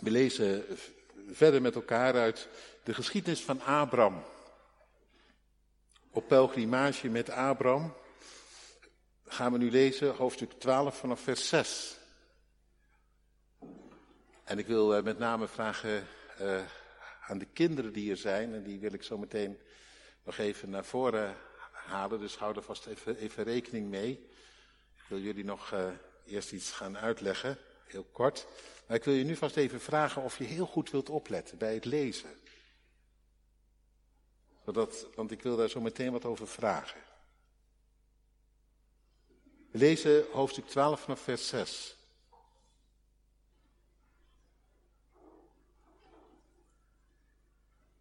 We lezen verder met elkaar uit de geschiedenis van Abraham. Op pelgrimage met Abraham gaan we nu lezen hoofdstuk 12 vanaf vers 6. En ik wil eh, met name vragen uh, aan de kinderen die hier zijn, en die wil ik zo meteen nog even naar voren halen, dus hou er vast even, even rekening mee. Ik wil jullie nog uh, eerst iets gaan uitleggen, heel kort. Maar ik wil je nu vast even vragen of je heel goed wilt opletten bij het lezen. Zodat, want ik wil daar zo meteen wat over vragen. Lezen hoofdstuk 12 vanaf vers 6.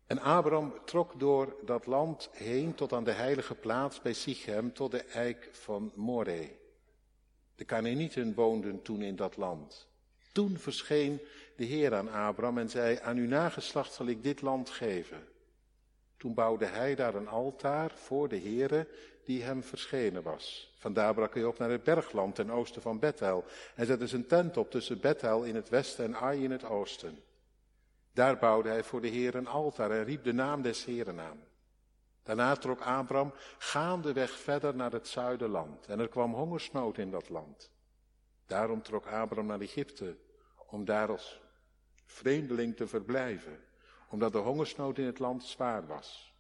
En Abraham trok door dat land heen tot aan de heilige plaats bij Sichem, tot de eik van Moreh. De Canaanieten woonden toen in dat land. Toen verscheen de Heer aan Abraham en zei, aan uw nageslacht zal ik dit land geven. Toen bouwde hij daar een altaar voor de Heere die hem verschenen was. Vandaar brak hij op naar het bergland ten oosten van Bethel en zette zijn tent op tussen Bethel in het westen en Ai in het oosten. Daar bouwde hij voor de Heer een altaar en riep de naam des Heeren aan. Daarna trok Abraham gaandeweg verder naar het zuiderland en er kwam hongersnood in dat land. Daarom trok Abraham naar Egypte om daar als vreemdeling te verblijven, omdat de hongersnood in het land zwaar was.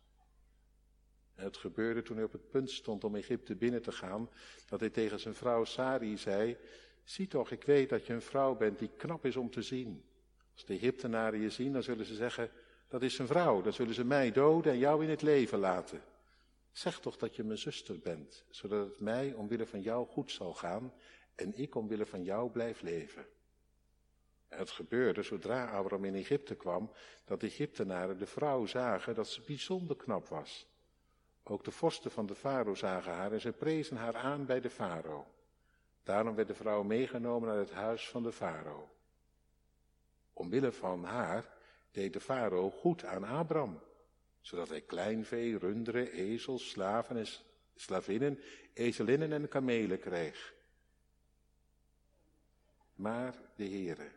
En het gebeurde toen hij op het punt stond om Egypte binnen te gaan, dat hij tegen zijn vrouw Sari zei, zie toch, ik weet dat je een vrouw bent die knap is om te zien. Als de Egyptenaren je zien, dan zullen ze zeggen, dat is een vrouw, dan zullen ze mij doden en jou in het leven laten. Zeg toch dat je mijn zuster bent, zodat het mij omwille van jou goed zal gaan en ik omwille van jou blijf leven. het gebeurde zodra Abraham in Egypte kwam, dat de Egyptenaren de vrouw zagen dat ze bijzonder knap was. Ook de vorsten van de farao zagen haar en ze prezen haar aan bij de farao. Daarom werd de vrouw meegenomen naar het huis van de farao. Omwille van haar deed de farao goed aan Abraham, zodat hij kleinvee, runderen, ezels, slaven en slavinnen, ezelinnen en kamelen kreeg. Maar de Heere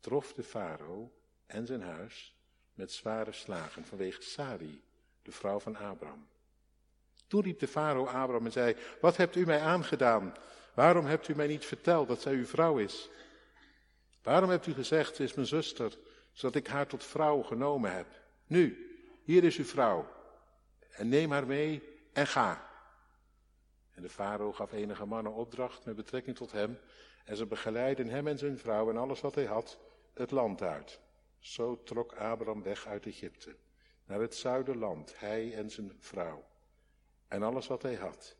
trof de farao en zijn huis met zware slagen vanwege Sari, de vrouw van Abraham. Toen riep de farao Abraham en zei, wat hebt u mij aangedaan? Waarom hebt u mij niet verteld dat zij uw vrouw is? Waarom hebt u gezegd, ze is mijn zuster, zodat ik haar tot vrouw genomen heb? Nu, hier is uw vrouw. En neem haar mee en ga. En de farao gaf enige mannen opdracht met betrekking tot hem. En ze begeleiden hem en zijn vrouw en alles wat hij had het land uit. Zo trok Abraham weg uit Egypte, naar het zuiderland, hij en zijn vrouw. En alles wat hij had.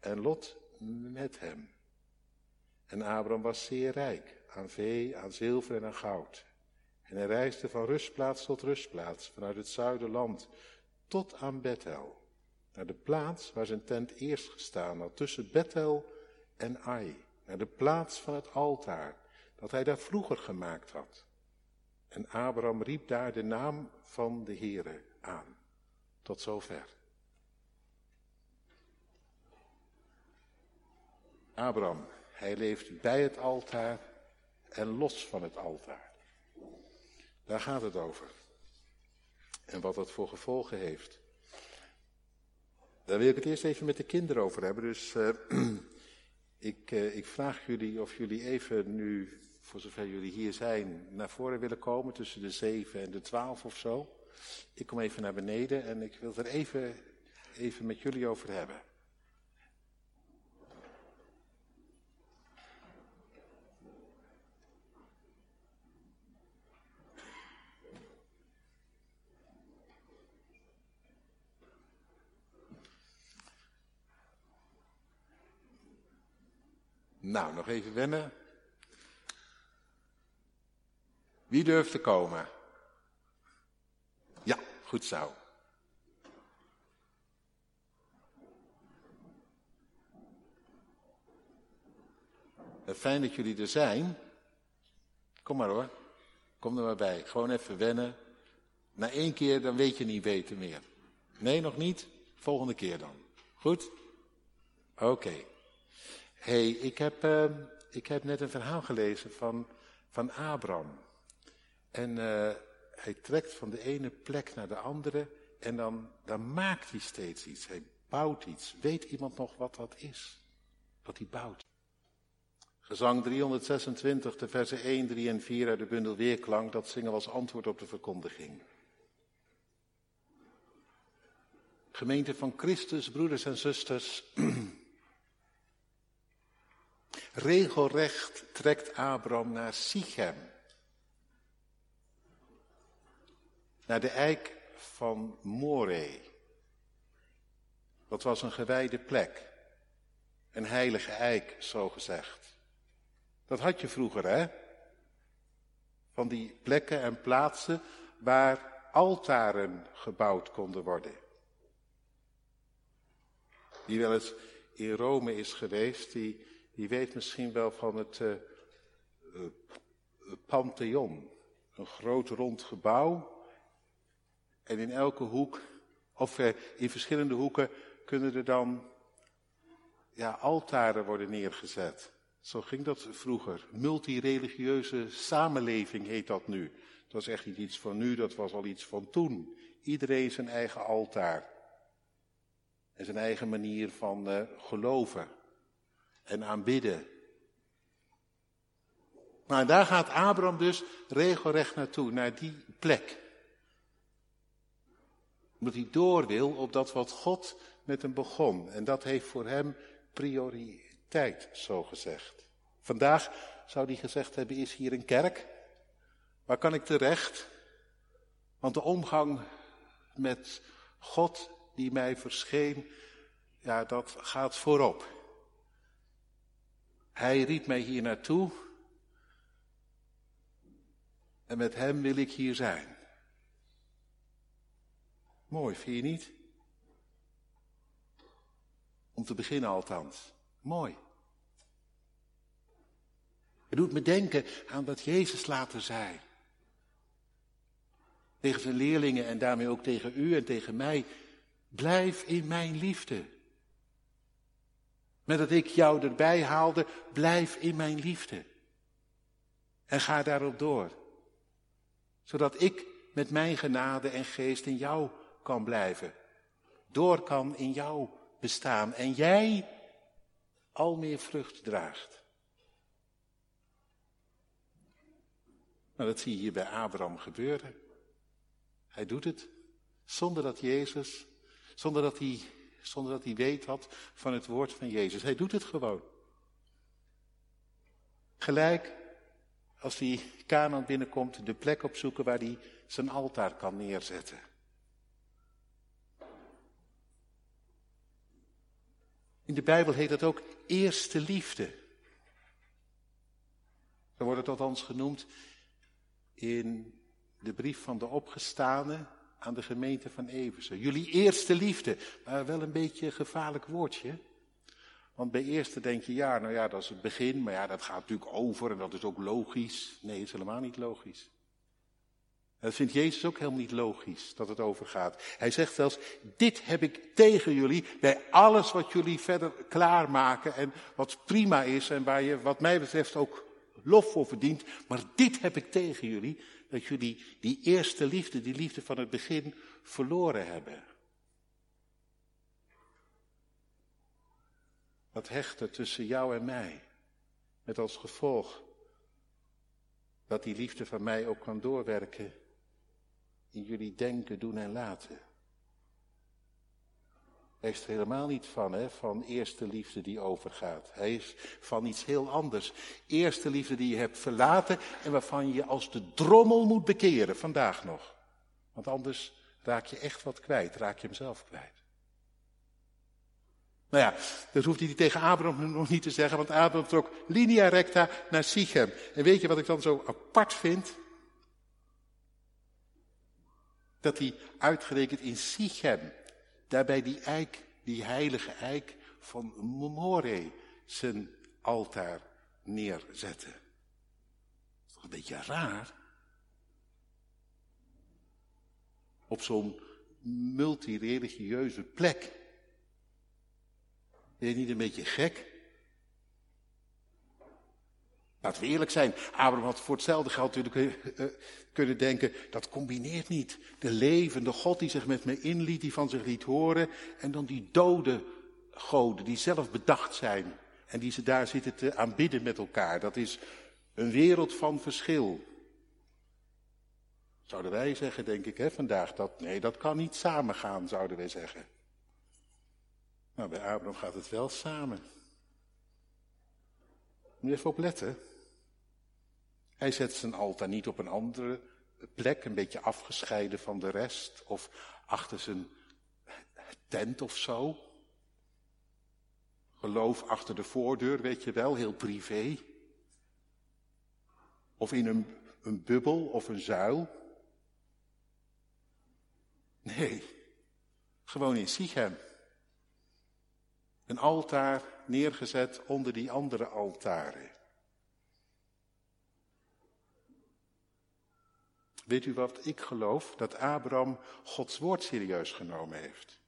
En Lot met hem. En Abraham was zeer rijk aan vee, aan zilver en aan goud. En hij reisde van rustplaats tot rustplaats, vanuit het zuiderland, tot aan Bethel. Naar de plaats waar zijn tent eerst gestaan had, tussen Bethel en Ai. Naar de plaats van het altaar, dat hij daar vroeger gemaakt had. En Abraham riep daar de naam van de Heere aan. Tot zover. Abraham, hij leeft bij het altaar en los van het altaar. Daar gaat het over. En wat dat voor gevolgen heeft. Daar wil ik het eerst even met de kinderen over hebben. Dus uh, ik, uh, ik vraag jullie of jullie even nu, voor zover jullie hier zijn, naar voren willen komen tussen de 7 en de 12 of zo. Ik kom even naar beneden en ik wil het er even, even met jullie over hebben. Nou, nog even wennen. Wie durft te komen? Ja, goed zo. Fijn dat jullie er zijn. Kom maar hoor. Kom er maar bij. Gewoon even wennen. Na één keer, dan weet je niet beter meer. Nee, nog niet? Volgende keer dan. Goed? Oké hey, ik, heb, uh, ik heb net een verhaal gelezen van van Abraham. En uh, hij trekt van de ene plek naar de andere en dan, dan maakt hij steeds iets. Hij bouwt iets. Weet iemand nog wat dat is? Wat hij bouwt? Gezang 326, de versen 1, 3 en 4 uit de bundel Weerklank, dat zingen als antwoord op de verkondiging. Gemeente van Christus, broeders en zusters. Regelrecht trekt Abraham naar Sichem. Naar de eik van Moreh. Dat was een gewijde plek. Een heilige eik, zo gezegd. Dat had je vroeger, hè? Van die plekken en plaatsen waar altaren gebouwd konden worden. Wie wel eens in Rome is geweest, die, die weet misschien wel van het uh, uh, Pantheon. Een groot rond gebouw. En in elke hoek, of in verschillende hoeken, kunnen er dan ja, altaren worden neergezet. Zo ging dat vroeger. Multireligieuze samenleving heet dat nu. Dat is echt niet iets van nu, dat was al iets van toen. Iedereen zijn eigen altaar. En zijn eigen manier van geloven en aanbidden. Maar daar gaat Abraham dus regelrecht naartoe, naar die plek. Omdat hij door wil op dat wat God met hem begon. En dat heeft voor hem prioriteit, zo gezegd. Vandaag zou hij gezegd hebben, is hier een kerk? Waar kan ik terecht? Want de omgang met God die mij verscheen, ja, dat gaat voorop. Hij riep mij hier naartoe en met hem wil ik hier zijn. Mooi, vind je niet? Om te beginnen althans. Mooi. Het doet me denken aan wat Jezus later zei. Tegen zijn leerlingen en daarmee ook tegen u en tegen mij. Blijf in mijn liefde. Met dat ik jou erbij haalde, blijf in mijn liefde. En ga daarop door. Zodat ik met mijn genade en geest in jou kan blijven. Door kan in jou bestaan. En jij al meer vrucht draagt. Nou, dat zie je hier bij Abraham gebeuren. Hij doet het zonder dat Jezus zonder dat hij, zonder dat hij weet had van het woord van Jezus. Hij doet het gewoon. Gelijk als hij Canaan binnenkomt, de plek opzoeken waar hij zijn altaar kan neerzetten. In de Bijbel heet dat ook eerste liefde. Zo wordt het althans genoemd in de brief van de opgestane aan de gemeente van Eversen. Jullie eerste liefde. Maar wel een beetje een gevaarlijk woordje. Want bij eerste denk je, ja, nou ja, dat is het begin. Maar ja, dat gaat natuurlijk over en dat is ook logisch. Nee, het is helemaal niet logisch. Dat vindt Jezus ook helemaal niet logisch, dat het overgaat. Hij zegt zelfs, dit heb ik tegen jullie bij alles wat jullie verder klaarmaken en wat prima is en waar je wat mij betreft ook lof voor verdient. Maar dit heb ik tegen jullie, dat jullie die eerste liefde, die liefde van het begin, verloren hebben. Dat hechten tussen jou en mij, met als gevolg dat die liefde van mij ook kan doorwerken in jullie denken, doen en laten. Hij is er helemaal niet van, hè, van eerste liefde die overgaat. Hij is van iets heel anders. Eerste liefde die je hebt verlaten en waarvan je als de drommel moet bekeren, vandaag nog. Want anders raak je echt wat kwijt, raak je hem zelf kwijt. Nou ja, dat hoeft hij tegen Abraham nog niet te zeggen, want Abraham trok linea recta naar Sichem. En weet je wat ik dan zo apart vind? Dat hij uitgerekend in Sichem daarbij die eik, die heilige eik van More, zijn altaar neerzetten. Dat is toch een beetje raar? Op zo'n multireligieuze plek. Ben je niet een beetje gek? Laten eerlijk zijn, Abraham had voor hetzelfde geld natuurlijk uh, kunnen denken, dat combineert niet. De levende God die zich met me inliet, die van zich liet horen, en dan die dode goden die zelf bedacht zijn en die ze daar zitten te aanbidden met elkaar. Dat is een wereld van verschil. Zouden wij zeggen, denk ik, hè, vandaag, dat, nee, dat kan niet samengaan, zouden wij zeggen. Nou, bij Abraham gaat het wel samen. Moet je even. Hij zet zijn altaar niet op een andere plek, een beetje afgescheiden van de rest, of achter zijn tent of zo. Geloof achter de voordeur, weet je wel, heel privé. Of in een, een bubbel of een zuil. Nee, gewoon in Sichem. Een altaar neergezet onder die andere altaren. Weet u wat ik geloof? Dat Abraham Gods woord serieus genomen heeft.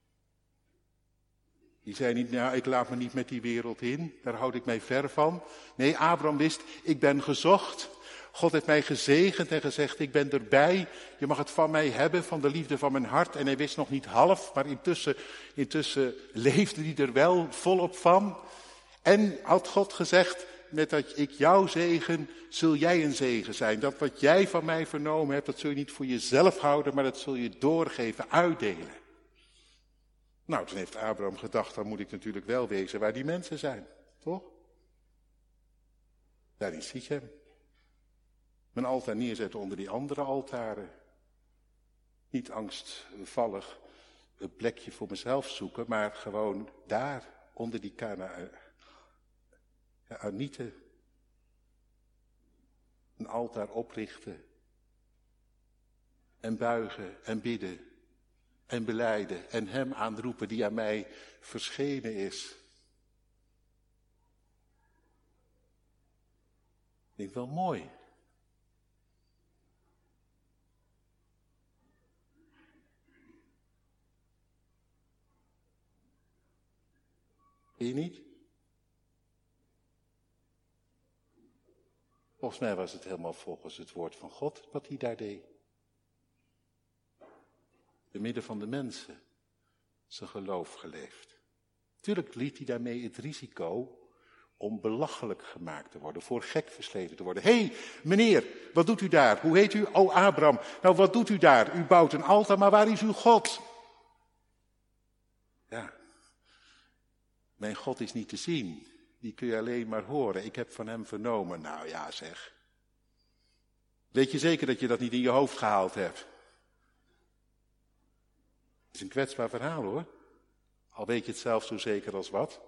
Die zei niet, nou, ik laat me niet met die wereld in, daar houd ik mij ver van. Nee, Abraham wist, ik ben gezocht. God heeft mij gezegend en gezegd, ik ben erbij. Je mag het van mij hebben, van de liefde van mijn hart. En hij wist nog niet half, maar intussen, intussen leefde hij er wel volop van. En had God gezegd, met dat ik jou zegen, zul jij een zegen zijn. Dat wat jij van mij vernomen hebt, dat zul je niet voor jezelf houden, maar dat zul je doorgeven, uitdelen. Nou, toen heeft Abraham gedacht, dan moet ik natuurlijk wel wezen waar die mensen zijn, toch? Daar in Sichem. Mijn altaar neerzetten onder die andere altaren. Niet angstvallig een plekje voor mezelf zoeken, maar gewoon daar, onder die Canaanieten. Een altaar oprichten. En buigen en bidden en beleiden en hem aanroepen die aan mij verschenen is. Ik denk wel mooi. Je niet? Volgens mij was het helemaal volgens het woord van God wat hij daar deed te midden van de mensen, zijn geloof geleefd. Tuurlijk liet hij daarmee het risico om belachelijk gemaakt te worden, voor gek versleten te worden. Hé, hey, meneer, wat doet u daar? Hoe heet u? Oh, Abraham. Nou, wat doet u daar? U bouwt een altaar, maar waar is uw God? Ja, mijn God is niet te zien. Die kun je alleen maar horen. Ik heb van hem vernomen. Nou ja, zeg. Weet je zeker dat je dat niet in je hoofd gehaald hebt? is een kwetsbaar verhaal hoor. Al weet je het zelf zo zeker als wat.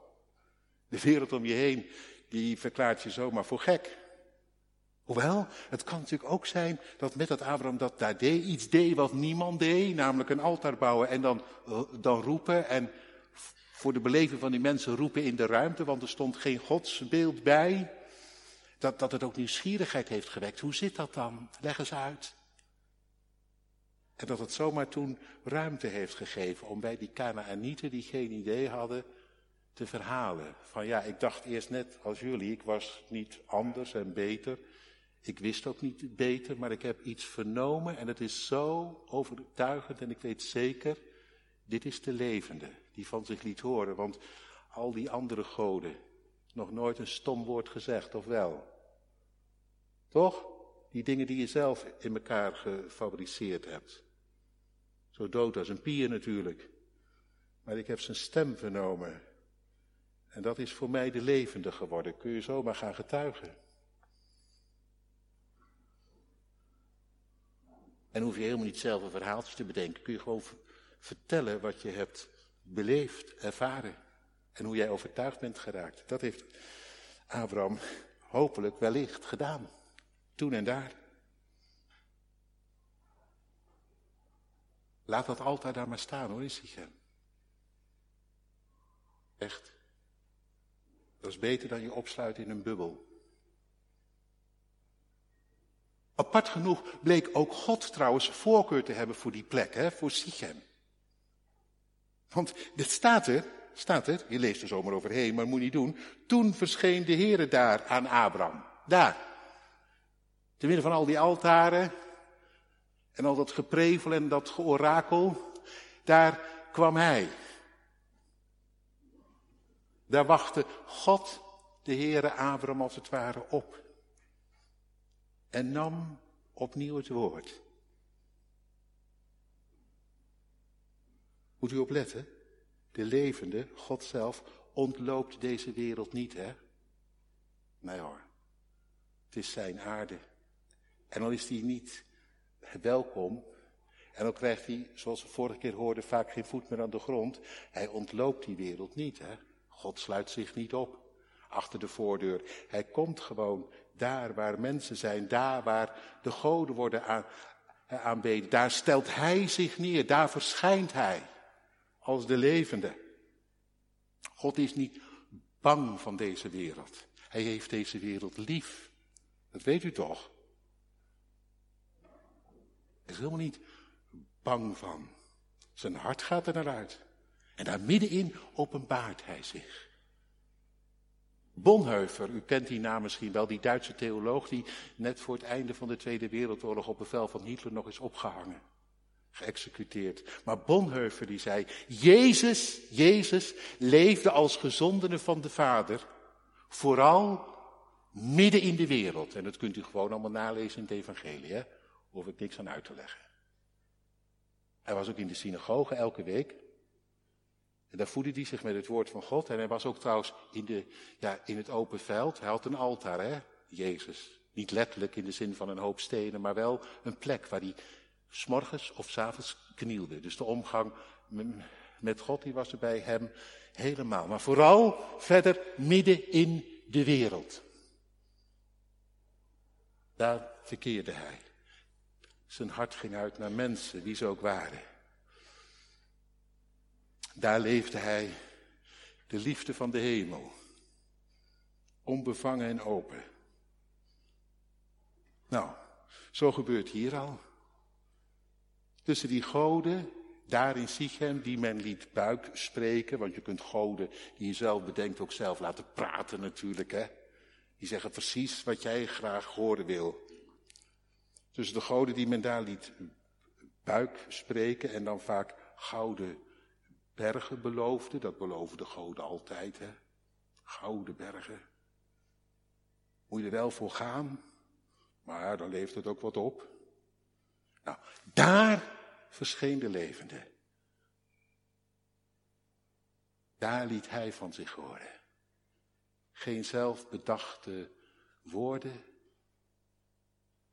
De wereld om je heen, die verklaart je zomaar voor gek. Hoewel, het kan natuurlijk ook zijn dat met dat Abraham dat daar deed, iets deed wat niemand deed, namelijk een altaar bouwen en dan, dan roepen en voor de beleving van die mensen roepen in de ruimte, want er stond geen godsbeeld bij. Dat, dat het ook nieuwsgierigheid heeft gewekt. Hoe zit dat dan? Leg eens uit. En dat het zomaar toen ruimte heeft gegeven om bij die Canaanieten die geen idee hadden te verhalen. Van ja, ik dacht eerst net als jullie, ik was niet anders en beter. Ik wist ook niet beter, maar ik heb iets vernomen en het is zo overtuigend en ik weet zeker, dit is de levende die van zich liet horen. Want al die andere goden, nog nooit een stom woord gezegd, of wel? Toch? Die dingen die je zelf in elkaar gefabriceerd hebt. Zo dood als een pier natuurlijk. Maar ik heb zijn stem vernomen. En dat is voor mij de levende geworden. Kun je zomaar gaan getuigen. En hoef je helemaal niet zelf een verhaaltje te bedenken. Kun je gewoon vertellen wat je hebt beleefd, ervaren. En hoe jij overtuigd bent geraakt. Dat heeft Abraham hopelijk wellicht gedaan. Toen en daar. Laat dat altijd daar maar staan hoor, in Sichem. Echt. Dat is beter dan je opsluiten in een bubbel. Apart genoeg bleek ook God trouwens voorkeur te hebben voor die plek, hè, voor Sichem. Want dit staat er, staat er, je leest er zomaar overheen, maar moet niet doen. Toen verscheen de Heere daar aan Abraham. Daar. Te midden van al die altaren en al dat geprevel en dat georakel, daar kwam hij. Daar wachtte God, de Heere Abraham als het ware, op. En nam opnieuw het woord. Moet u opletten, de levende, God zelf, ontloopt deze wereld niet, hè? Nee hoor, het is zijn aarde. En dan is hij niet welkom. En dan krijgt hij, zoals we vorige keer hoorden, vaak geen voet meer aan de grond. Hij ontloopt die wereld niet, hè? God sluit zich niet op achter de voordeur. Hij komt gewoon daar waar mensen zijn, daar waar de goden worden aan, aanbeden. Daar stelt hij zich neer, daar verschijnt hij als de levende. God is niet bang van deze wereld. Hij heeft deze wereld lief. Dat weet u toch? Hij is helemaal niet bang van. Zijn hart gaat er naar uit. En daar middenin openbaart hij zich. Bonhoeffer, u kent die naam misschien wel, die Duitse theoloog die net voor het einde van de Tweede Wereldoorlog op bevel van Hitler nog is opgehangen, geëxecuteerd. Maar Bonhoeffer die zei, Jezus, Jezus leefde als gezondene van de Vader, vooral midden in de wereld. En dat kunt u gewoon allemaal nalezen in het evangelie, hè? hoef ik niks aan uit te leggen. Hij was ook in de synagoge elke week. En daar voedde hij zich met het woord van God. En hij was ook trouwens in, de, ja, in het open veld. Hij had een altaar, hè, Jezus. Niet letterlijk in de zin van een hoop stenen, maar wel een plek waar hij s'morgens of s'avonds knielde. Dus de omgang met God, die was er bij hem helemaal. Maar vooral verder midden in de wereld. Daar verkeerde hij. Zijn hart ging uit naar mensen, wie ze ook waren. Daar leefde hij de liefde van de hemel. Onbevangen en open. Nou, zo gebeurt hier al. Tussen die goden, daar in Sichem, die men liet buik spreken, want je kunt goden die je zelf bedenkt ook zelf laten praten natuurlijk, hè. Die zeggen precies wat jij graag horen wil. Tussen de goden die men daar liet buik spreken en dan vaak gouden bergen beloofde. Dat beloven de goden altijd, hè. Gouden bergen. Moet je er wel voor gaan, maar dan leeft het ook wat op. Nou, daar verscheen de levende. Daar liet hij van zich horen. Geen zelfbedachte woorden,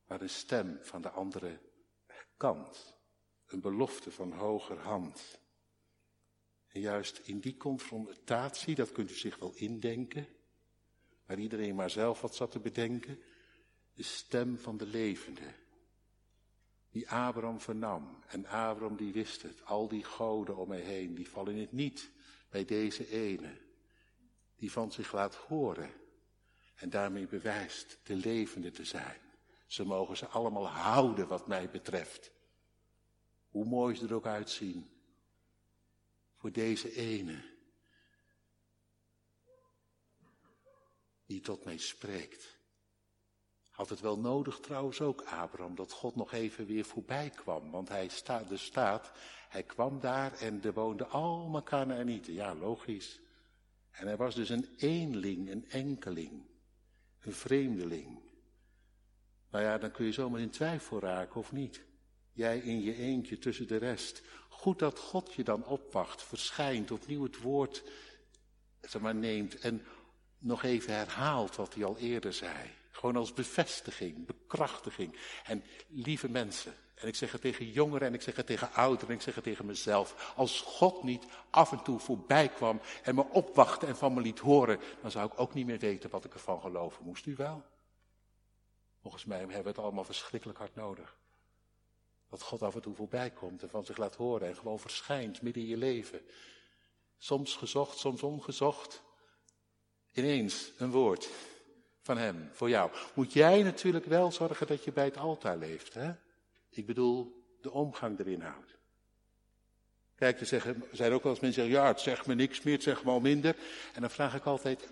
maar een stem van de andere kant. Een belofte van hoger hand. En juist in die confrontatie, dat kunt u zich wel indenken, waar iedereen maar zelf wat zat te bedenken, de stem van de levende, die Abraham vernam. En Abraham die wist het, al die goden om mij heen, die vallen het niet bij deze ene, die van zich laat horen en daarmee bewijst de levende te zijn. Ze mogen ze allemaal houden wat mij betreft. Hoe mooi ze er ook uitzien. Voor deze ene. Die tot mij spreekt. Had het wel nodig trouwens ook, Abraham, dat God nog even weer voorbij kwam. Want hij staat, er staat, hij kwam daar en er woonden allemaal Canaanieten. Ja, logisch. En hij was dus een eenling, een enkeling, een vreemdeling. Nou ja, dan kun je zomaar in twijfel raken of niet. Jij in je eentje tussen de rest. Goed dat God je dan opwacht, verschijnt, opnieuw het woord zeg maar, neemt en nog even herhaalt wat hij al eerder zei. Gewoon als bevestiging, bekrachtiging. En lieve mensen, en ik zeg het tegen jongeren en ik zeg het tegen ouderen en ik zeg het tegen mezelf. Als God niet af en toe voorbij kwam en me opwachtte en van me liet horen, dan zou ik ook niet meer weten wat ik ervan geloven moest. U wel? Volgens mij hebben we het allemaal verschrikkelijk hard nodig. Dat God af en toe voorbij komt en van zich laat horen en gewoon verschijnt midden in je leven. Soms gezocht, soms ongezocht. Ineens een woord van Hem voor jou. Moet jij natuurlijk wel zorgen dat je bij het altaar leeft. Hè? Ik bedoel, de omgang erin houdt. Kijk, er, zeggen, zijn ook wel eens mensen zeggen, ja, het zegt me niks meer, het zegt me al minder. En dan vraag ik altijd,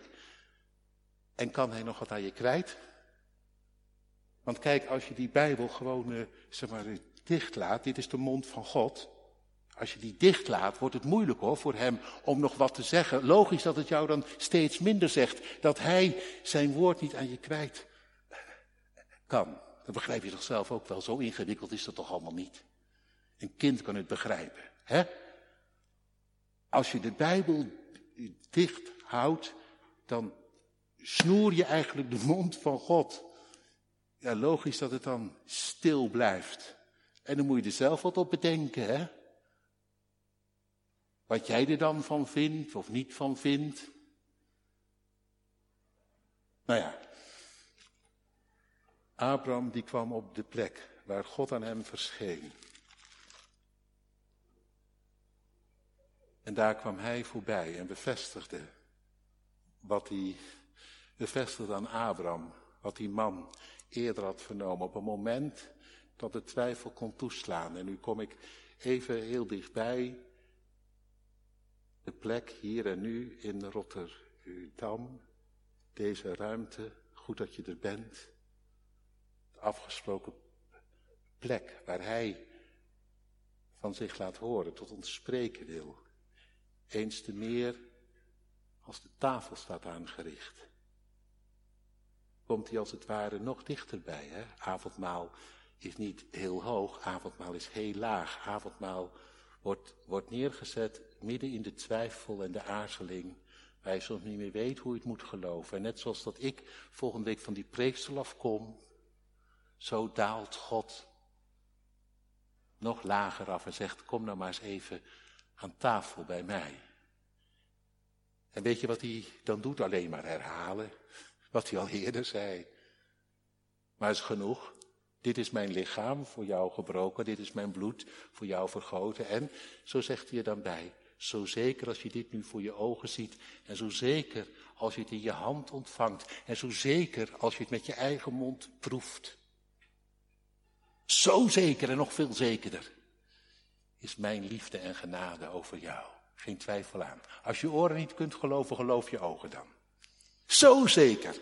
en kan hij nog wat aan je kwijt? Want kijk, als je die Bijbel gewoon, uh, zeg maar, dicht laat, dit is de mond van God. Als je die dicht laat, wordt het moeilijk hoor voor hem om nog wat te zeggen. Logisch dat het jou dan steeds minder zegt. Dat hij zijn woord niet aan je kwijt kan. Dat begrijp je toch zelf ook wel. Zo ingewikkeld is dat toch allemaal niet. Een kind kan het begrijpen. Hè? Als je de Bijbel dicht houdt, dan snoer je eigenlijk de mond van God. Ja, logisch dat het dan stil blijft. En dan moet je er zelf wat op bedenken, hè? Wat jij er dan van vindt of niet van vindt. Nou ja, Abraham die kwam op de plek waar God aan hem verscheen. En daar kwam hij voorbij en bevestigde wat hij bevestigde aan Abraham, wat die man eerder had vernomen. Op een moment dat de twijfel kon toeslaan. En nu kom ik even heel dichtbij. De plek hier en nu in Rotterdam. Deze ruimte. Goed dat je er bent. De afgesproken plek waar hij van zich laat horen, tot ons spreken wil. Eens te meer als de tafel staat aangericht. Komt hij als het ware nog dichterbij. Hè? Avondmaal is niet heel hoog, avondmaal is heel laag. Avondmaal wordt, wordt neergezet midden in de twijfel en de aarzeling. Waar je soms niet meer weet hoe je het moet geloven. En net zoals dat ik volgende week van die preeksel afkom, zo daalt God nog lager af en zegt, kom nou maar eens even aan tafel bij mij. En weet je wat hij dan doet? Alleen maar herhalen wat hij al eerder zei. Maar is genoeg. Dit is mijn lichaam voor jou gebroken, dit is mijn bloed voor jou vergoten. En, zo zegt hij er dan bij, zo zeker als je dit nu voor je ogen ziet, en zo zeker als je het in je hand ontvangt, en zo zeker als je het met je eigen mond proeft. Zo zeker en nog veel zekerder is mijn liefde en genade over jou. Geen twijfel aan. Als je oren niet kunt geloven, geloof je ogen dan. Zo zeker.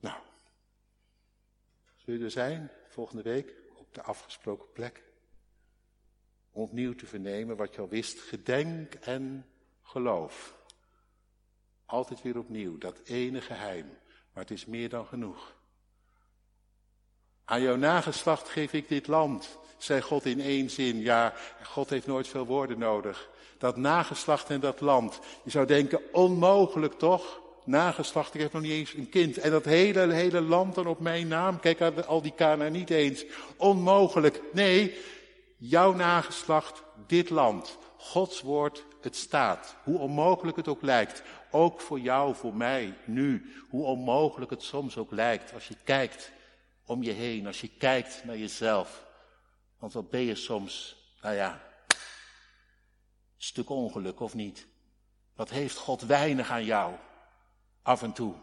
Nou, zul je er zijn volgende week op de afgesproken plek? Opnieuw te vernemen wat je al wist. Gedenk en geloof. Altijd weer opnieuw, dat ene geheim. Maar het is meer dan genoeg. Aan jouw nageslacht geef ik dit land, zei God in één zin. Ja, God heeft nooit veel woorden nodig. Dat nageslacht en dat land. Je zou denken, onmogelijk toch? Nageslacht, ik heb nog niet eens een kind. En dat hele, hele land dan op mijn naam. Kijk, al die kana niet eens. Onmogelijk. Nee, jouw nageslacht, dit land. Gods woord, het staat. Hoe onmogelijk het ook lijkt. Ook voor jou, voor mij, nu. Hoe onmogelijk het soms ook lijkt. Als je kijkt om je heen, als je kijkt naar jezelf. Want wat ben je soms, nou ja, stuk ongeluk of niet? Wat heeft God weinig aan jou, af en toe?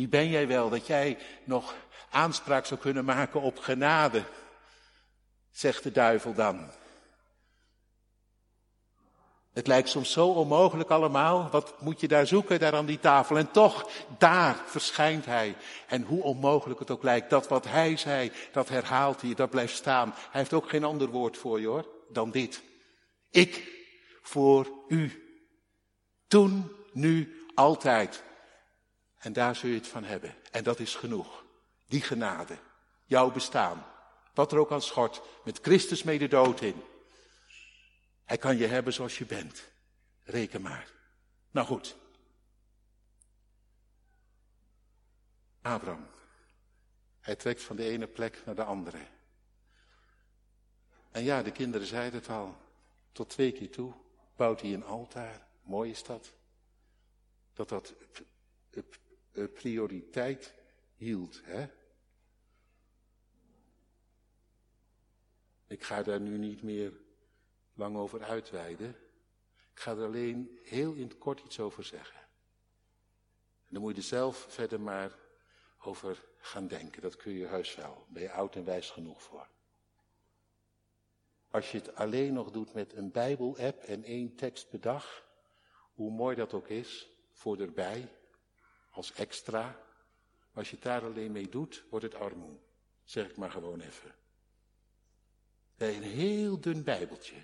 Wie ben jij wel dat jij nog aanspraak zou kunnen maken op genade? Zegt de duivel dan. Het lijkt soms zo onmogelijk allemaal. Wat moet je daar zoeken, daar aan die tafel? En toch, daar verschijnt hij. En hoe onmogelijk het ook lijkt, dat wat hij zei, dat herhaalt hij, dat blijft staan. Hij heeft ook geen ander woord voor je hoor, dan dit. Ik voor u. Toen, nu, altijd. En daar zul je het van hebben. En dat is genoeg. Die genade. Jouw bestaan. Wat er ook aan schort. Met Christus mede dood in. Hij kan je hebben zoals je bent. Reken maar. Nou goed. Abraham. Hij trekt van de ene plek naar de andere. En ja, de kinderen zeiden het al. Tot twee keer toe bouwt hij een altaar. Mooi is dat. Dat dat prioriteit hield. Hè? Ik ga daar nu niet meer lang over uitweiden. Ik ga er alleen heel in het kort iets over zeggen. En dan moet je er zelf verder maar over gaan denken. Dat kun je heus wel. Ben je oud en wijs genoeg voor. Als je het alleen nog doet met een Bijbel-app en één tekst per dag, hoe mooi dat ook is, voor erbij, als extra. Als je het daar alleen mee doet, wordt het armoe. Zeg ik maar gewoon even. Een heel dun bijbeltje.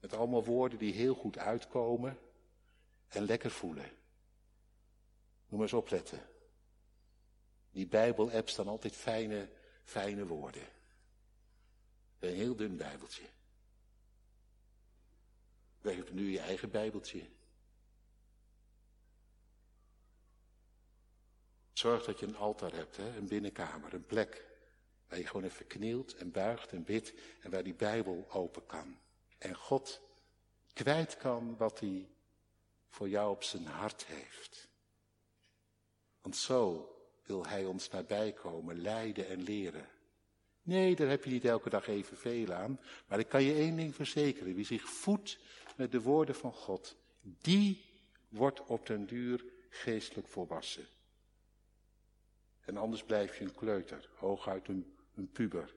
Met allemaal woorden die heel goed uitkomen en lekker voelen. Moet maar eens opletten. Die Bijbel-app staan altijd fijne, fijne woorden. Een heel dun bijbeltje. We hebben nu je eigen bijbeltje. Zorg dat je een altaar hebt, hè? een binnenkamer, een plek. Waar je gewoon even knielt en buigt en bidt en waar die Bijbel open kan. En God kwijt kan wat hij voor jou op zijn hart heeft. Want zo wil hij ons nabij komen, leiden en leren. Nee, daar heb je niet elke dag evenveel aan. Maar ik kan je één ding verzekeren. Wie zich voedt met de woorden van God, die wordt op den duur geestelijk volwassen. En anders blijf je een kleuter, hooguit een, een puber.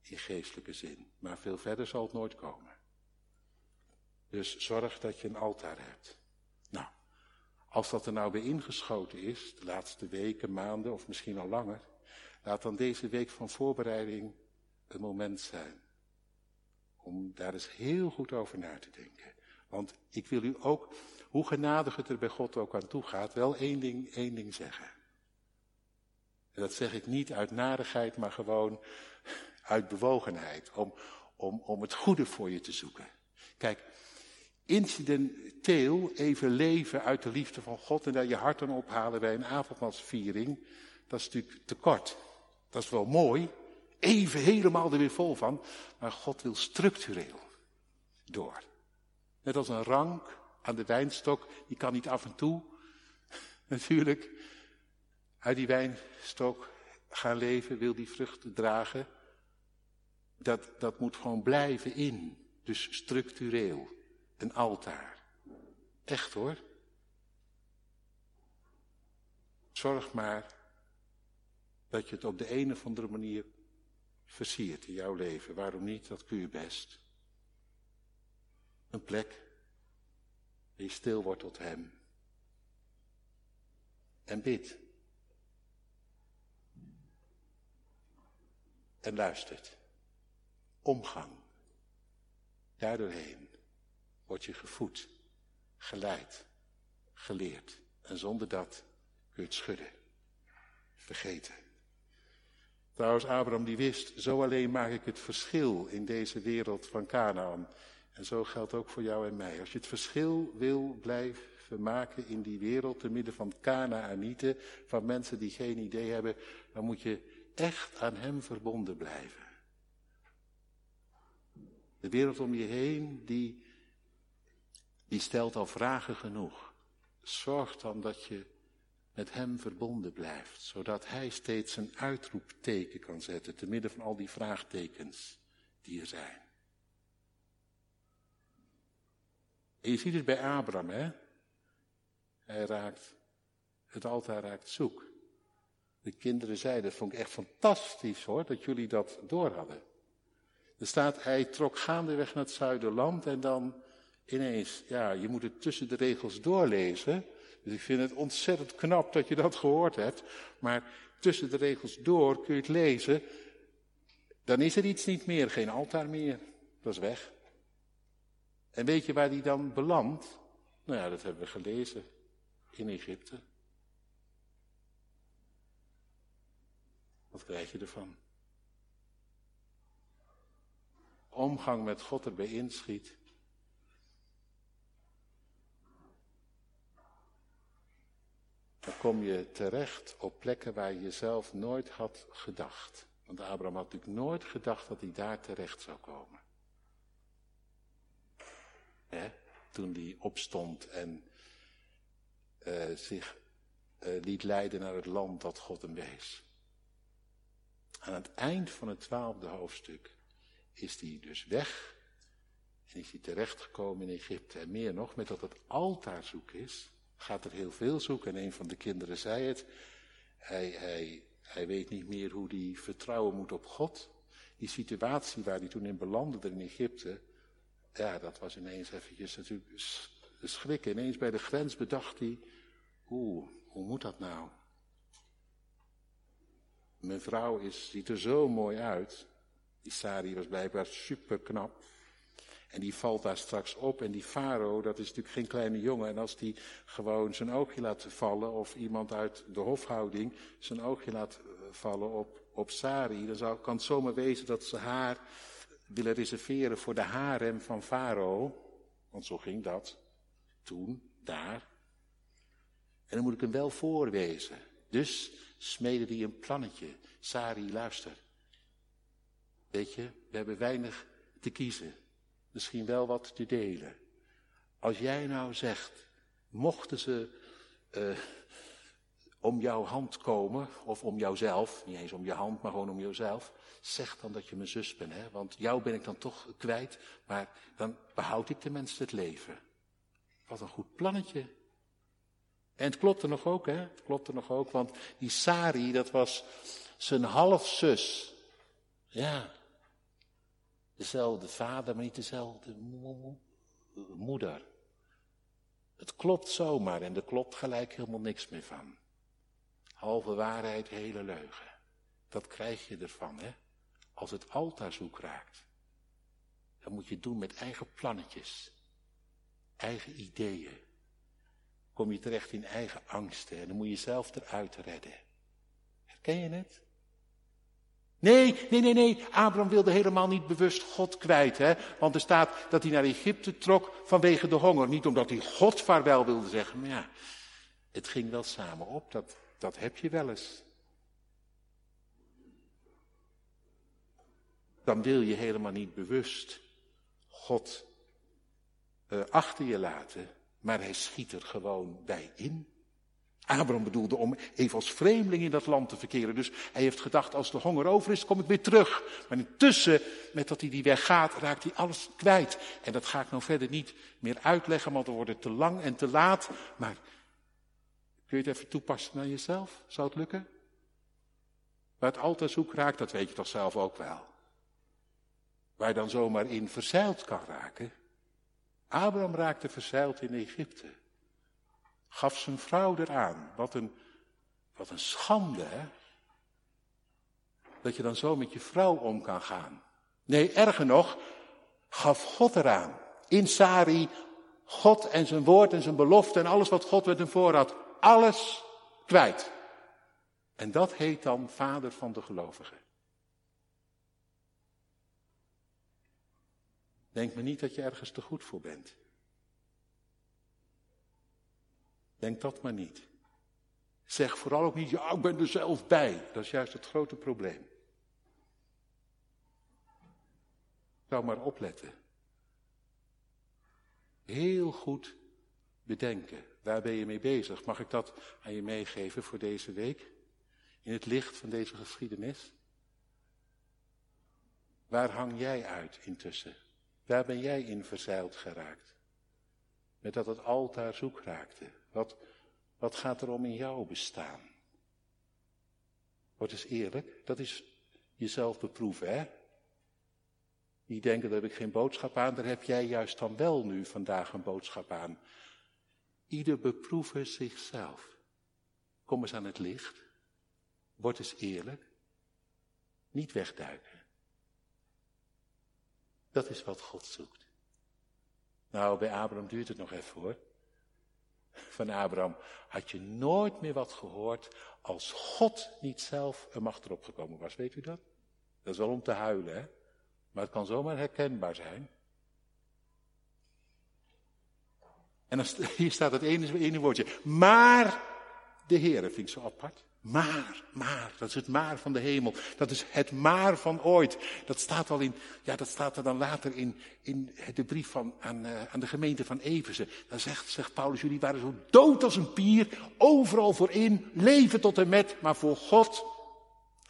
In geestelijke zin. Maar veel verder zal het nooit komen. Dus zorg dat je een altaar hebt. Nou, als dat er nou bij ingeschoten is, de laatste weken, maanden of misschien al langer, laat dan deze week van voorbereiding een moment zijn. Om daar eens heel goed over na te denken. Want ik wil u ook, hoe genadig het er bij God ook aan toe gaat, wel één ding, één ding zeggen. En dat zeg ik niet uit narigheid, maar gewoon uit bewogenheid. Om, om, om het goede voor je te zoeken. Kijk, incidenteel even leven uit de liefde van God en daar je hart aan ophalen bij een avondmaalsviering, dat is natuurlijk te kort. Dat is wel mooi, even helemaal er weer vol van, maar God wil structureel door. Net als een rank aan de wijnstok, die kan niet af en toe natuurlijk uit die wijnstok gaan leven, wil die vruchten dragen. Dat, dat moet gewoon blijven in, dus structureel. Een altaar. Echt hoor. Zorg maar dat je het op de een of andere manier versiert in jouw leven. Waarom niet? Dat kun je best. Een plek die stil wordt tot Hem. En bid. En luistert. Omgang. Daardoorheen word je gevoed, geleid, geleerd. En zonder dat kun je het schudden. Vergeten. Trouwens, Abraham die wist, zo alleen maak ik het verschil in deze wereld van Canaan. En zo geldt ook voor jou en mij. Als je het verschil wil blijven maken in die wereld, te midden van Canaanieten, van mensen die geen idee hebben, dan moet je echt aan hem verbonden blijven. De wereld om je heen, die die stelt al vragen genoeg. Zorg dan dat je met hem verbonden blijft, zodat hij steeds een uitroepteken kan zetten, te midden van al die vraagtekens die er zijn. En je ziet het bij Abraham, hè? Hij raakt, het altaar raakt zoek. De kinderen zeiden, dat vond ik echt fantastisch hoor, dat jullie dat door hadden. Er staat, hij trok gaandeweg naar het zuiderland en dan ineens, ja, je moet het tussen de regels doorlezen. Dus ik vind het ontzettend knap dat je dat gehoord hebt. Maar tussen de regels door kun je het lezen. Dan is er iets niet meer, geen altaar meer. Dat is weg. En weet je waar die dan belandt? Nou ja, dat hebben we gelezen in Egypte. Wat krijg je ervan? Omgang met God erbij inschiet. dan kom je terecht op plekken waar je zelf nooit had gedacht. Want Abraham had natuurlijk nooit gedacht dat hij daar terecht zou komen. Toen hij opstond en uh, zich uh, liet leiden naar het land dat God hem wees. Aan het eind van het twaalfde hoofdstuk is hij dus weg en is hij terechtgekomen in Egypte. En meer nog, met dat het altaarzoek is, gaat er heel veel zoeken. En een van de kinderen zei het. Hij, hij, hij weet niet meer hoe hij vertrouwen moet op God. Die situatie waar hij toen in belandde in Egypte. Ja, dat was ineens eventjes natuurlijk de schrik. Ineens bij de grens bedacht hij, oeh, hoe moet dat nou? Mijn vrouw is, ziet er zo mooi uit. Die Sari was blijkbaar super knap. En die valt daar straks op. En die farao, dat is natuurlijk geen kleine jongen. En als die gewoon zijn oogje laat vallen, of iemand uit de hofhouding zijn oogje laat eh, vallen op, op Sari, dan zou, kan het zomaar wezen dat ze haar willen reserveren voor de harem van farao. Want zo ging dat toen, daar. En dan moet ik hem wel voorwezen. Dus smeden hij een plannetje. Sari, luister. Weet je, we hebben weinig te kiezen. Misschien wel wat te delen. Als jij nou zegt, mochten ze uh, om jouw hand komen, of om jouzelf, niet eens om je hand, maar gewoon om jouzelf, zeg dan dat je mijn zus bent, hè? want jou ben ik dan toch kwijt, maar dan behoud ik tenminste het leven. Wat een goed plannetje. En het klopte nog ook, hè? Het klopte nog ook, want die Sari, dat was zijn halfzus. Ja. Dezelfde vader, maar niet dezelfde moeder. Het klopt zomaar en er klopt gelijk helemaal niks meer van. Halve waarheid, hele leugen. Dat krijg je ervan, hè? Als het altaarzoek raakt. Dan moet je doen met eigen plannetjes. Eigen ideeën. Kom je terecht in eigen angsten en dan moet je jezelf eruit redden. Herken je het? Nee, nee, nee, nee. Abraham wilde helemaal niet bewust God kwijt. Hè? Want er staat dat hij naar Egypte trok vanwege de honger. Niet omdat hij God vaarwel wilde zeggen. Maar ja, het ging wel samen op. Dat, dat heb je wel eens. Dan wil je helemaal niet bewust God uh, achter je laten. Maar hij schiet er gewoon bij in. Abraham bedoelde om even als vreemdeling in dat land te verkeren. Dus hij heeft gedacht, als de honger over is, kom ik weer terug. Maar intussen, met dat hij die weg gaat, raakt hij alles kwijt. En dat ga ik nou verder niet meer uitleggen, want dan wordt het te lang en te laat. Maar kun je het even toepassen naar jezelf? Zou het lukken? Waar het altijd zoek raakt, dat weet je toch zelf ook wel. Waar je dan zomaar in verzeild kan raken. Abraham raakte verzeild in Egypte gaf zijn vrouw eraan. Wat een, wat een schande, hè? Dat je dan zo met je vrouw om kan gaan. Nee, erger nog, gaf God eraan. In Sari, God en zijn woord en zijn belofte en alles wat God met hem voor had. Alles kwijt. En dat heet dan vader van de gelovigen. Denk me niet dat je ergens te goed voor bent. Denk dat maar niet. Zeg vooral ook niet, ja, ik ben er zelf bij. Dat is juist het grote probleem. Zou maar opletten. Heel goed bedenken. Waar ben je mee bezig? Mag ik dat aan je meegeven voor deze week? In het licht van deze geschiedenis? Waar hang jij uit intussen? Waar ben jij in verzeild geraakt? Met dat het altaar zoek raakte. Wat, wat gaat er om in jouw bestaan? Word eens eerlijk, dat is jezelf beproeven, hè? Die denken, daar heb ik geen boodschap aan, daar heb jij juist dan wel nu vandaag een boodschap aan. Ieder beproeven zichzelf. Kom eens aan het licht. Word eens eerlijk. Niet wegduiken. Dat is wat God zoekt. Nou, bij Abraham duurt het nog even hoor van Abraham, had je nooit meer wat gehoord als God niet zelf er mag erop gekomen was. Weet u dat? Dat is wel om te huilen, hè? Maar het kan zomaar herkenbaar zijn. En hier staat het ene, ene woordje. Maar de Heer, vind ik zo apart. Maar, maar, dat is het maar van de hemel. Dat is het maar van ooit. Dat staat al in, ja, dat staat er dan later in, in de brief van, aan, uh, aan de gemeente van Efeze. Dan zegt, zegt Paulus, jullie waren zo dood als een pier, overal voorin, leven tot en met, maar voor God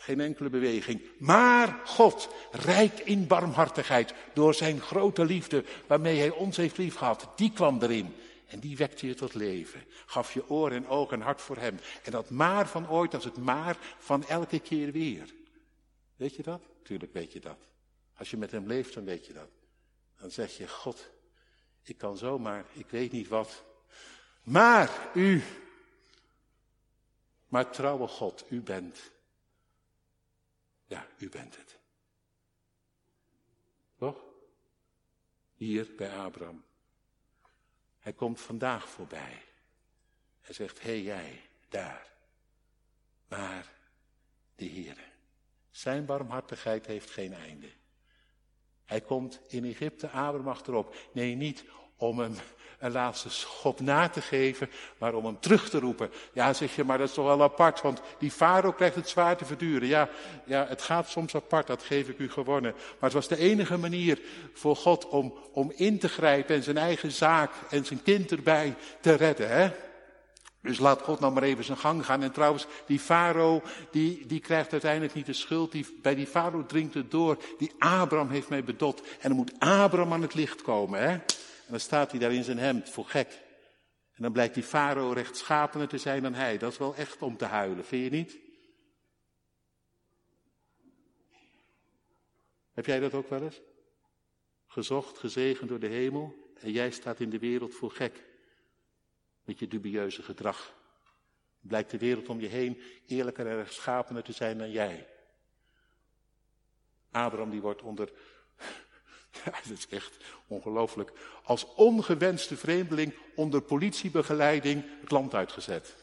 geen enkele beweging. Maar God, rijk in barmhartigheid, door zijn grote liefde, waarmee hij ons heeft liefgehad, die kwam erin. En die wekte je tot leven. Gaf je oor en oog en hart voor hem. En dat maar van ooit, dat het maar van elke keer weer. Weet je dat? Tuurlijk weet je dat. Als je met hem leeft, dan weet je dat. Dan zeg je, God, Ik kan zomaar, ik weet niet wat. Maar u, maar trouwe God, u bent. Ja, u bent het. Toch? Hier bij Abraham. Hij komt vandaag voorbij. Hij zegt, hé hey, jij, daar. Maar de Heere. Zijn barmhartigheid heeft geen einde. Hij komt in Egypte Abraham achterop. Nee, niet om hem een laatste schop na te geven, maar om hem terug te roepen. Ja, zeg je, maar dat is toch wel apart, want die farao krijgt het zwaar te verduren. Ja, ja, het gaat soms apart, dat geef ik u gewonnen. Maar het was de enige manier voor God om, om in te grijpen en zijn eigen zaak en zijn kind erbij te redden. Hè? Dus laat God nou maar even zijn gang gaan. En trouwens, die farao, die, die krijgt uiteindelijk niet de schuld. Die, bij die farao dringt het door. Die Abraham heeft mij bedot. En dan moet Abraham aan het licht komen. Hè? Dan staat hij daar in zijn hemd, voor gek. En dan blijkt die farao rechtschapener te zijn dan hij. Dat is wel echt om te huilen, vind je niet? Heb jij dat ook wel eens? Gezocht, gezegend door de hemel. En jij staat in de wereld voor gek met je dubieuze gedrag. Blijkt de wereld om je heen eerlijker en rechtschapener te zijn dan jij. Abraham die wordt onder, ja dat is echt ongelooflijk, als ongewenste vreemdeling onder politiebegeleiding het land uitgezet.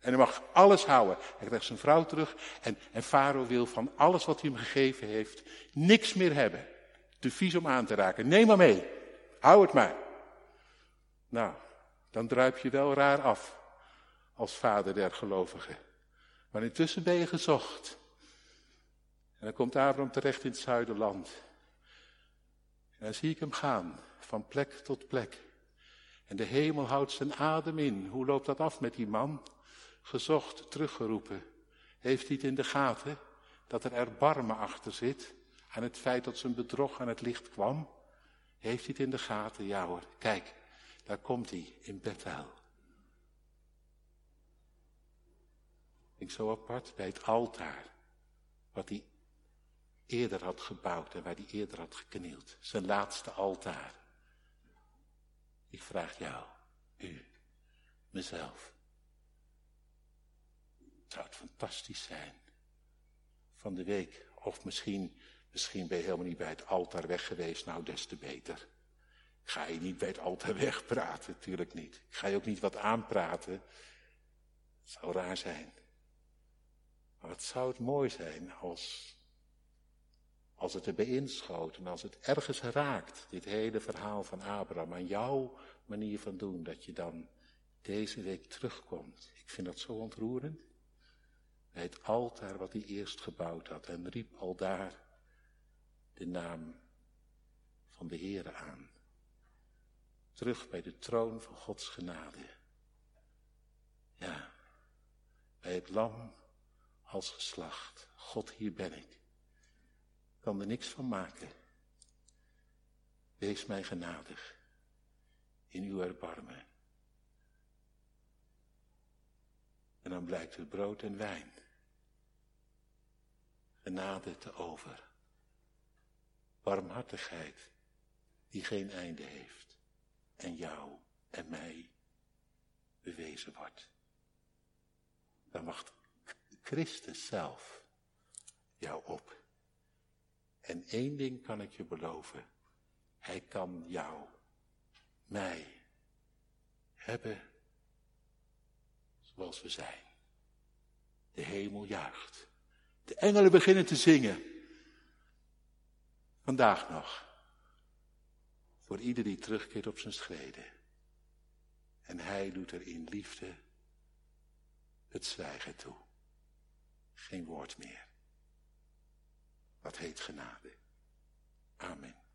En hij mag alles houden. Hij krijgt zijn vrouw terug en, en wil van alles wat hij hem gegeven heeft niks meer hebben. Te vies om aan te raken. Neem maar mee. Hou het maar. Nou, dan druip je wel raar af als vader der gelovigen. Maar intussen ben je gezocht. En dan komt Abraham terecht in het zuiderland. En dan zie ik hem gaan, van plek tot plek. En de hemel houdt zijn adem in. Hoe loopt dat af met die man? Gezocht, teruggeroepen. Heeft hij het in de gaten dat er erbarmen achter zit aan het feit dat zijn bedrog aan het licht kwam? Heeft hij het in de gaten? Ja hoor, kijk, daar komt hij in Bethel. Ik zo apart bij het altaar. Wat hij eerder had gebouwd en waar hij eerder had geknield. Zijn laatste altaar. Ik vraag jou, u, mezelf. Zou het fantastisch zijn. Van de week. Of misschien, misschien ben je helemaal niet bij het altaar weg geweest. Nou, des te beter ga je niet bij het altaar wegpraten, natuurlijk niet. Ik ga je ook niet wat aanpraten. Het zou raar zijn. Maar wat zou het mooi zijn als, als het erbij inschoot en als het ergens raakt, dit hele verhaal van Abraham, aan jouw manier van doen, dat je dan deze week terugkomt. Ik vind dat zo ontroerend. Bij het altaar wat hij eerst gebouwd had en riep al daar de naam van de Heere aan terug bij de troon van Gods genade. Ja, bij het lam als geslacht. God, hier ben ik. Ik kan er niks van maken. Wees mij genadig in uw erbarmen. En dan blijkt het brood en wijn. Genade te over. Barmhartigheid die geen einde heeft en jou en mij bewezen wordt. Dan wacht Christus zelf jou op. En één ding kan ik je beloven. Hij kan jou, mij, hebben zoals we zijn. De hemel juicht. De engelen beginnen te zingen. Vandaag nog. Voor ieder die terugkeert op zijn schreden. En hij doet er in liefde het zwijgen toe. Geen woord meer. Dat heet genade. Amen.